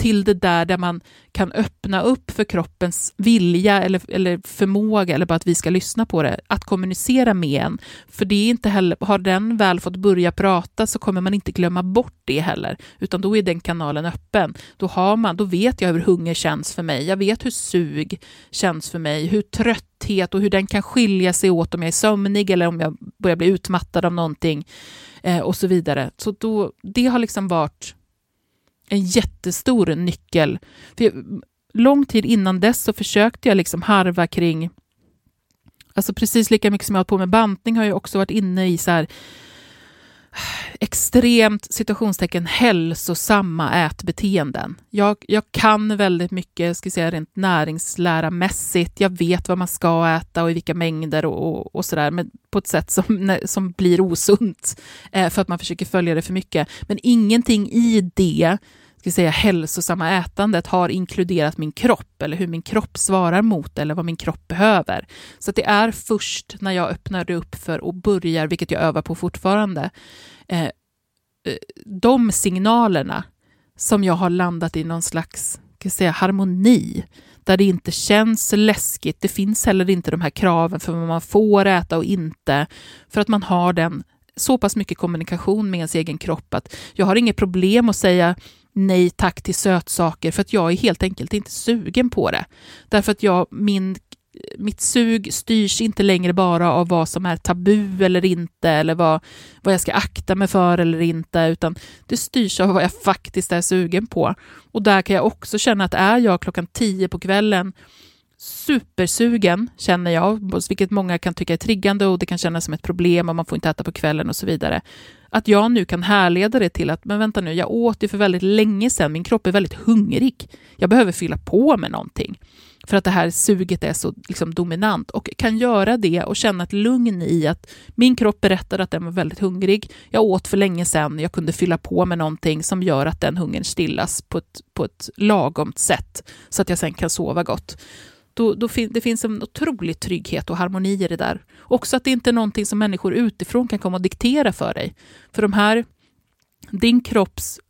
till det där där man kan öppna upp för kroppens vilja eller, eller förmåga, eller bara att vi ska lyssna på det, att kommunicera med en. För det är inte heller, har den väl fått börja prata så kommer man inte glömma bort det heller, utan då är den kanalen öppen. Då, har man, då vet jag hur hunger känns för mig, jag vet hur sug känns för mig, hur trötthet och hur den kan skilja sig åt om jag är sömnig eller om jag börjar bli utmattad av någonting eh, och så vidare. Så då, det har liksom varit en jättestor nyckel. För jag, lång tid innan dess så försökte jag liksom harva kring, alltså precis lika mycket som jag har på med bantning har jag också varit inne i så här, extremt situationstecken hälsosamma ätbeteenden. Jag, jag kan väldigt mycket ska säga, rent näringsläramässigt. Jag vet vad man ska äta och i vilka mängder och, och, och sådär, men på ett sätt som, [laughs] som blir osunt eh, för att man försöker följa det för mycket. Men ingenting i det ska säga, hälsosamma ätandet har inkluderat min kropp eller hur min kropp svarar mot eller vad min kropp behöver. Så det är först när jag öppnar det upp för och börjar, vilket jag övar på fortfarande, eh, eh, de signalerna som jag har landat i någon slags ska säga, harmoni, där det inte känns läskigt. Det finns heller inte de här kraven för vad man får äta och inte, för att man har den så pass mycket kommunikation med ens egen kropp att jag har inget problem att säga nej tack till sötsaker för att jag är helt enkelt inte sugen på det. Därför att jag, min mitt sug styrs inte längre bara av vad som är tabu eller inte, eller vad, vad jag ska akta mig för eller inte, utan det styrs av vad jag faktiskt är sugen på. Och där kan jag också känna att är jag klockan tio på kvällen supersugen, känner jag, vilket många kan tycka är triggande och det kan kännas som ett problem och man får inte äta på kvällen och så vidare. Att jag nu kan härleda det till att, men vänta nu, jag åt ju för väldigt länge sedan, min kropp är väldigt hungrig. Jag behöver fylla på med någonting för att det här suget är så liksom, dominant och kan göra det och känna ett lugn i att min kropp berättade att den var väldigt hungrig. Jag åt för länge sedan, jag kunde fylla på med någonting som gör att den hungern stillas på ett, på ett lagomt sätt så att jag sen kan sova gott. Då, då fin det finns en otrolig trygghet och harmoni i det där. Också att det inte är någonting som människor utifrån kan komma och diktera för dig. För de här, din kropps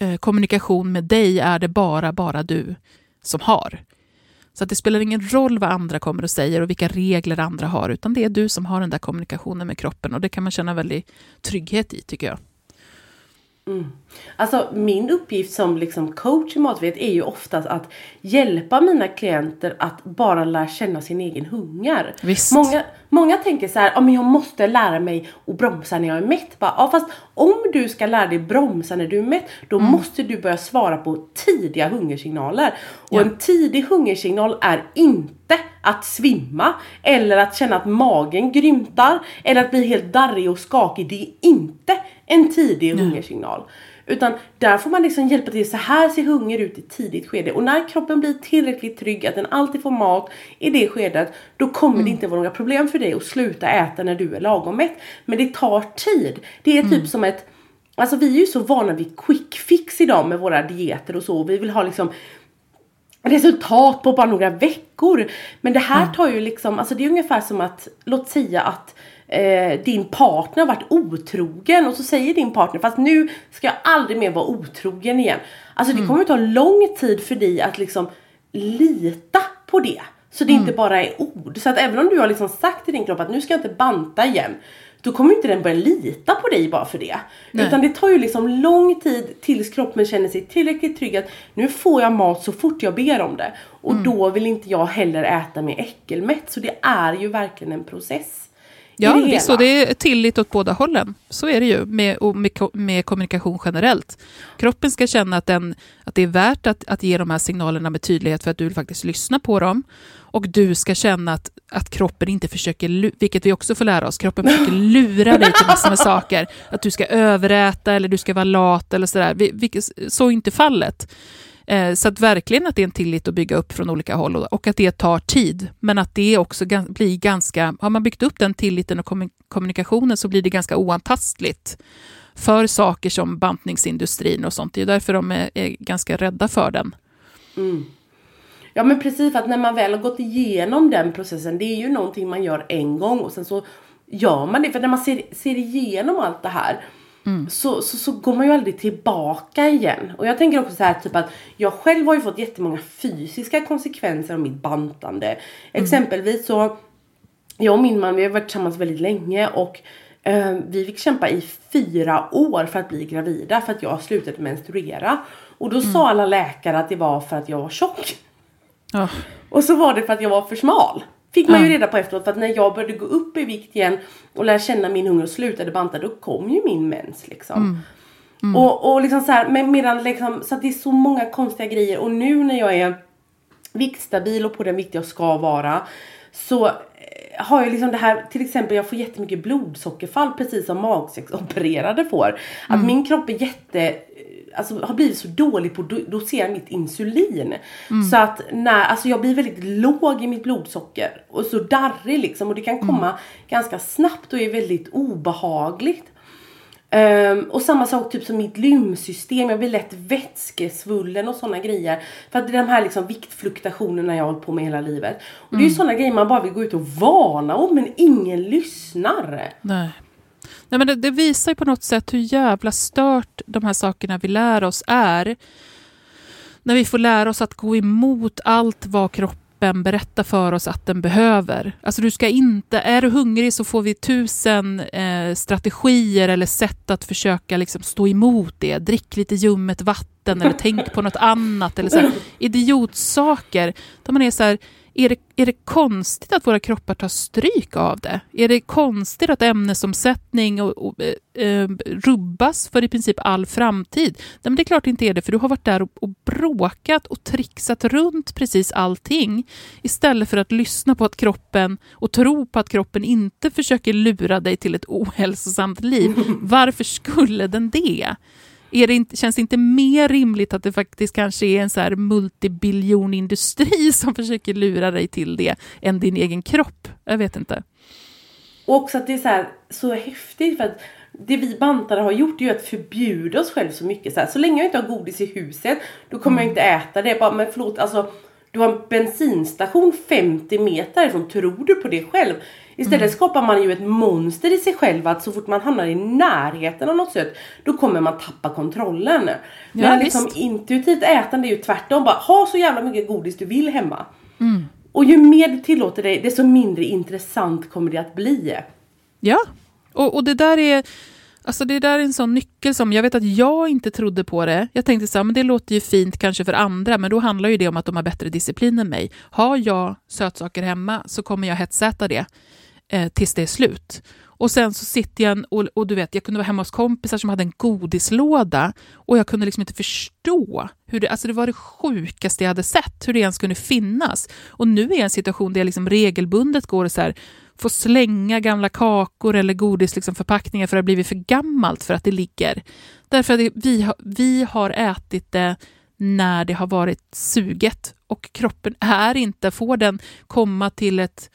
eh, kommunikation med dig är det bara, bara du som har. Så att det spelar ingen roll vad andra kommer och säger och vilka regler andra har, utan det är du som har den där kommunikationen med kroppen och det kan man känna väldigt trygghet i, tycker jag. Mm. Alltså min uppgift som liksom coach i matvet är ju oftast att hjälpa mina klienter att bara lära känna sin egen hunger. Visst. Många, många tänker så här, ja men jag måste lära mig att bromsa när jag är mätt. Bara, ja fast om du ska lära dig bromsa när du är mätt, då mm. måste du börja svara på tidiga hungersignaler. Och ja. en tidig hungersignal är inte att svimma eller att känna att magen grymtar eller att bli helt darrig och skakig. Det är inte en tidig mm. hungersignal. Utan där får man liksom hjälpa till. Så här ser hunger ut i tidigt skede. Och när kroppen blir tillräckligt trygg att den alltid får mat i det skedet. Då kommer mm. det inte vara några problem för dig att sluta äta när du är lagom mätt. Men det tar tid. Det är typ mm. som ett Alltså vi är ju så vana vid quick fix idag med våra dieter och så. Vi vill ha liksom resultat på bara några veckor. Men det här tar ju liksom, alltså det är ungefär som att, låt säga att eh, din partner har varit otrogen och så säger din partner fast nu ska jag aldrig mer vara otrogen igen. Alltså det mm. kommer ta lång tid för dig att liksom lita på det. Så det mm. inte bara är ord. Så att även om du har liksom sagt till din kropp att nu ska jag inte banta igen. Då kommer inte den börja lita på dig bara för det. Nej. Utan det tar ju liksom lång tid tills kroppen känner sig tillräckligt trygg att nu får jag mat så fort jag ber om det. Och mm. då vill inte jag heller äta mig äckelmätt. Så det är ju verkligen en process. Ja, det visst, och det är tillit åt båda hållen. Så är det ju med, med, med, kommunikation generellt. Kroppen ska känna att, den, att det är värt att, att ge de här signalerna med tydlighet för att du faktiskt lyssna på dem. Och du ska känna att, att kroppen inte försöker, vilket vi också får lära oss, kroppen försöker [laughs] lura dig till massor med saker. Att du ska överäta eller du ska vara lat eller sådär. Så är inte fallet. Eh, så att verkligen att det är en tillit att bygga upp från olika håll och att det tar tid. Men att det också blir ganska, har man byggt upp den tilliten och kommunikationen så blir det ganska oantastligt för saker som bantningsindustrin och sånt. Det är därför de är, är ganska rädda för den. Mm. Ja men precis, för att när man väl har gått igenom den processen, det är ju någonting man gör en gång och sen så gör man det. För när man ser, ser igenom allt det här Mm. Så, så, så går man ju aldrig tillbaka igen. Och jag tänker också så här typ att jag själv har ju fått jättemånga fysiska konsekvenser av mitt bantande. Mm. Exempelvis så, jag och min man vi har varit tillsammans väldigt länge och eh, vi fick kämpa i fyra år för att bli gravida för att jag slutade menstruera. Och då mm. sa alla läkare att det var för att jag var tjock. Oh. Och så var det för att jag var för smal. Fick man ju reda på efteråt för att när jag började gå upp i vikt igen och lära känna min hunger och slutade banta då kom ju min mens liksom. Mm. Mm. Och, och liksom så här, men medan liksom, så att det är så många konstiga grejer och nu när jag är viktstabil och på den vikt jag ska vara så eh, har jag liksom det här, till exempel jag får jättemycket blodsockerfall precis som magsäcksopererade får. Att mm. min kropp är jätte alltså, har blivit så dålig på att dosera mitt insulin. Mm. Så att när, alltså jag blir väldigt låg i mitt blodsocker och så darrig liksom och det kan komma mm. ganska snabbt och är väldigt obehagligt. Um, och samma sak typ som mitt lymfsystem, jag blir lätt vätskesvullen och sådana grejer. För att det är de här liksom viktfluktuationerna jag har hållit på med hela livet. Och mm. det är ju mm. sådana grejer man bara vill gå ut och varna om men ingen lyssnar. Nej. Nej, men det, det, visar på något sätt hur jävla stört de här sakerna vi lär oss är. När vi får lära oss att gå emot allt vad kropp, kroppen berätta för oss att den behöver. Alltså du ska inte, är du hungrig så får vi tusen eh, strategier eller sätt att försöka liksom stå emot det. Drick lite ljummet vatten eller tänk på något annat. Eller så här, [laughs] idiotsaker. Där man är så här, är det, är det konstigt att våra kroppar tar stryk av det? Är det konstigt att ämnesomsättning och, och eh, rubbas för i princip all framtid? Nej, men det är klart det inte är det, för du har varit där och, och bråkat och trixat runt precis allting istället för att lyssna på att kroppen och tro på att kroppen inte försöker lura dig till ett ohälsosamt liv. [laughs] Varför skulle den det? Det inte, känns det inte mer rimligt att det faktiskt kanske är en så här multibiljonindustri [laughs] som försöker lura dig till det än din egen kropp? Jag vet inte. Och också att det är så, här, så häftigt för att det vi bantare har gjort är ju att förbjuda oss själva så mycket. Så, här, så länge jag inte har godis i huset då kommer mm. jag inte äta det. Bara, men förlåt, alltså du har en bensinstation 50 meter ifrån. Tror du på det själv? Istället mm. skapar man ju ett monster i sig själv att så fort man hamnar i närheten av något sött då kommer man tappa kontrollen. Ja, Men liksom intuitivt ätande är ju tvärtom. Bara ha så jävla mycket godis du vill hemma. Mm. Och ju mer du tillåter dig desto mindre intressant kommer det att bli. Ja, och, och det där är Alltså det där är en sån nyckel som, jag vet att jag inte trodde på det. Jag tänkte så här, men det låter ju fint kanske för andra, men då handlar ju det om att de har bättre disciplin än mig. Har jag sötsaker hemma så kommer jag hetsäta det eh, tills det är slut. Och sen så sitter jag och, och, du vet, jag kunde vara hemma hos kompisar som hade en godislåda och jag kunde liksom inte förstå hur det, alltså det var det sjukaste jag hade sett, hur det ens kunde finnas. Och nu är jag i en situation där jag liksom regelbundet går och så här, får slänga gamla kakor eller godisförpackningar liksom för att det har blivit för gammalt för att det ligger. Därför att vi, har, vi har ätit det när det har varit suget och kroppen är inte, får den komma till ett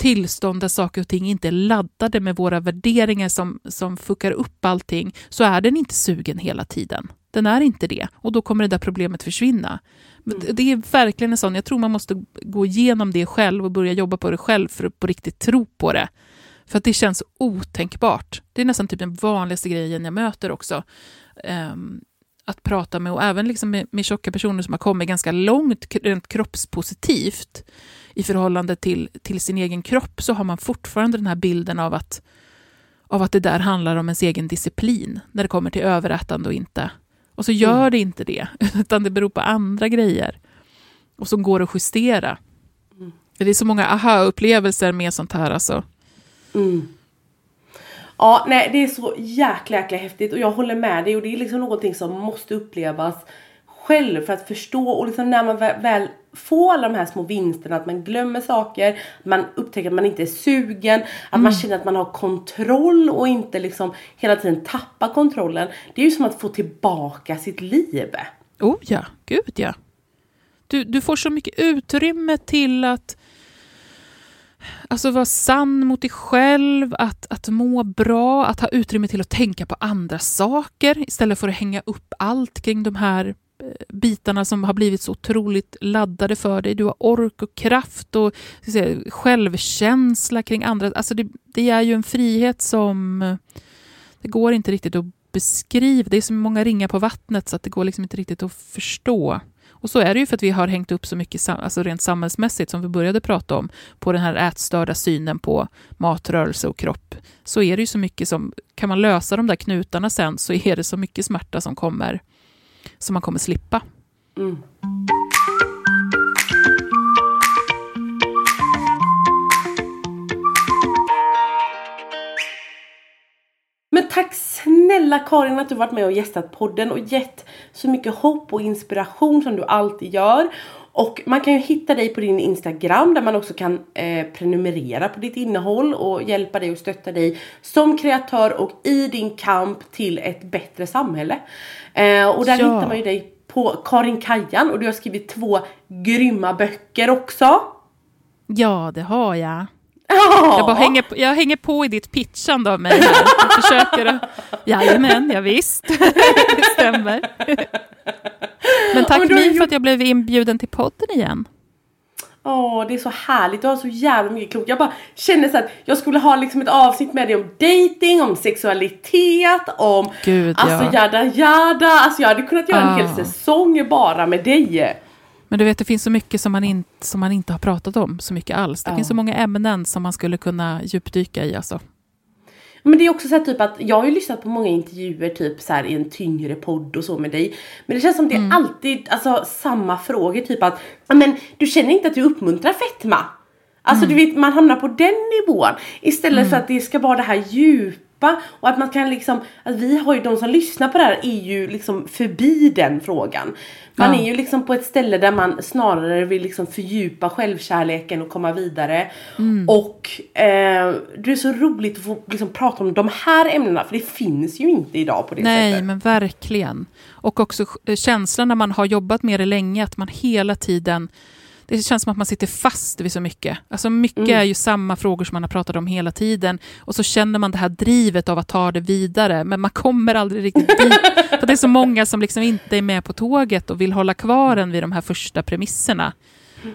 tillstånd där saker och ting inte är laddade med våra värderingar som, som fuckar upp allting, så är den inte sugen hela tiden. Den är inte det och då kommer det där problemet försvinna. Mm. Det är verkligen en sån, jag tror man måste gå igenom det själv och börja jobba på det själv för att på riktigt tro på det. För att det känns otänkbart. Det är nästan typ den vanligaste grejen jag möter också. Um, att prata med, och även liksom med, med tjocka personer som har kommit ganska långt rent kroppspositivt i förhållande till, till sin egen kropp, så har man fortfarande den här bilden av att, av att det där handlar om ens egen disciplin, när det kommer till överätande och inte. Och så gör mm. det inte det, [laughs] utan det beror på andra grejer. Och som går att justera. Mm. Det är så många aha-upplevelser med sånt här alltså. Mm. Ja, nej det är så jäkla jäkla häftigt och jag håller med dig och det är liksom någonting som måste upplevas själv för att förstå och liksom när man väl får alla de här små vinsterna, att man glömmer saker, man upptäcker att man inte är sugen, att mm. man känner att man har kontroll och inte liksom hela tiden tappar kontrollen. Det är ju som att få tillbaka sitt liv. Oh ja, gud ja. Du, du får så mycket utrymme till att Alltså vara sann mot dig själv, att, att må bra, att ha utrymme till att tänka på andra saker istället för att hänga upp allt kring de här bitarna som har blivit så otroligt laddade för dig. Du har ork och kraft och säga, självkänsla kring andra. Alltså det, det, är ju en frihet som det går inte riktigt att beskriva. Det är så många ringar på vattnet så att det går liksom inte riktigt att förstå. Och så är det ju för att vi har hängt upp så mycket, alltså rent samhällsmässigt, som vi började prata om, på den här ätstörda synen på matrörelse och kropp. Så är det ju så mycket som, kan man lösa de där knutarna sen, så är det så mycket smärta som kommer som man kommer slippa. Mm. Men tack snälla Karin att du varit med och gästat podden och gett så mycket hopp och inspiration som du alltid gör. Och man kan ju hitta dig på din Instagram där man också kan eh, prenumerera på ditt innehåll och hjälpa dig och stötta dig som kreatör och i din kamp till ett bättre samhälle. Eh, och där ja. hittar man ju dig på Karin Kajan och du har skrivit två grymma böcker också. Ja, det har jag. Oh. Jag, bara hänger, på, jag hänger på i ditt pitchande av mig här. Jag försöker att... [laughs] Jajamän, ja, visst. [laughs] det stämmer. Men tack gjort... för att jag blev inbjuden till podden igen. Åh, det är så härligt. Du har så jävla mycket klokt. Jag bara känner så att jag skulle ha liksom ett avsnitt med dig om dating, om sexualitet, om Gud, alltså ja. jada jada. Alltså jag hade kunnat göra ah. en hel ah. säsong bara med dig. Men du vet, det finns så mycket som man, in, som man inte har pratat om så mycket alls. Det Ja. finns så många ämnen som man skulle kunna djupdyka i. Alltså. Men det är också så här typ att jag har ju lyssnat på många intervjuer typ så här i en tyngre podd och så med dig. Men det känns som det är alltid alltså samma frågor typ att "Ja, men du känner inte att du uppmuntrar fetma? Alltså du vet man hamnar på den nivån istället för att det ska vara det här djupa och att man kan liksom, att vi har ju de som lyssnar på det här är ju liksom förbi den frågan. Man Ja. är ju liksom på ett ställe där man snarare vill liksom fördjupa självkärleken och komma vidare. Och eh, det är så roligt att få liksom prata om de här ämnena för det finns ju inte idag på det Nej, sättet. men verkligen. Och också eh, känslan när man har jobbat med det länge, att man hela tiden... Det känns som att man sitter fast vid så mycket. Alltså mycket är ju samma frågor som man har pratat om hela tiden. Och så känner man det här drivet av att ta det vidare, men man kommer aldrig riktigt [laughs] dit. För det är så många som liksom inte är med på tåget och vill hålla kvar en vid de här första premisserna.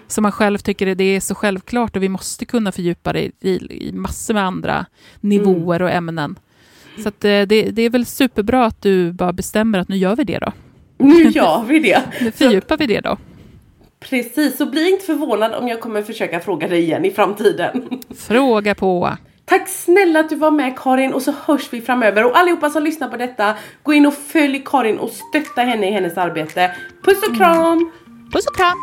Så man själv tycker det är så självklart och vi måste kunna fördjupa det i, i massor med andra nivåer och ämnen. Så att, eh, det, det är väl superbra att du bara bestämmer att nu gör vi det då. Nu gör vi det. [laughs] Nu fördjupar vi det då. Precis, så bli inte förvånad om jag kommer försöka fråga dig igen i framtiden. Fråga på. Tack snälla att du var med Karin och så hörs vi framöver. Och allihopa som lyssnar på detta, gå in och följ Karin och stötta henne i hennes arbete. Puss och kram! Puss och kram!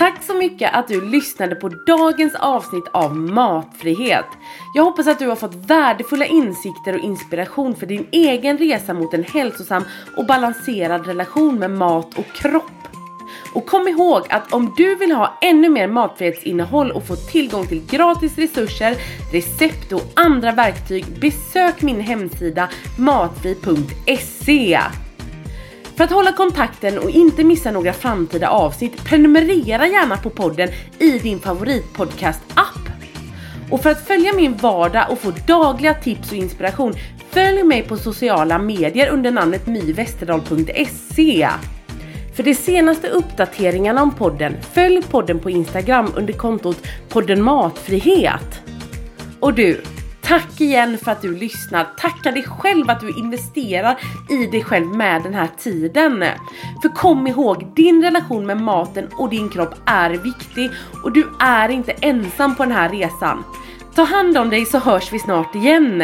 Tack så mycket att du lyssnade på dagens avsnitt av Matfrihet. Jag hoppas att du har fått värdefulla insikter och inspiration för din egen resa mot en hälsosam och balanserad relation med mat och kropp. Och kom ihåg att om du vill ha ännu mer matfrihetsinnehåll och få tillgång till gratis resurser, recept och andra verktyg, besök min hemsida matfri.se. För att hålla kontakten och inte missa några framtida avsnitt, prenumerera gärna på podden i din favoritpodcast-app. Och för att följa min vardag och få dagliga tips och inspiration, följ mig på sociala medier under namnet myvesterdal.se. För de senaste uppdateringarna om podden, följ podden på Instagram under kontot podden Matfrihet. Och du, tack igen för att du lyssnar. Tacka dig själv att du investerar i dig själv med den här tiden. För kom ihåg, din relation med maten och din kropp är viktig och du är inte ensam på den här resan. Ta hand om dig så hörs vi snart igen.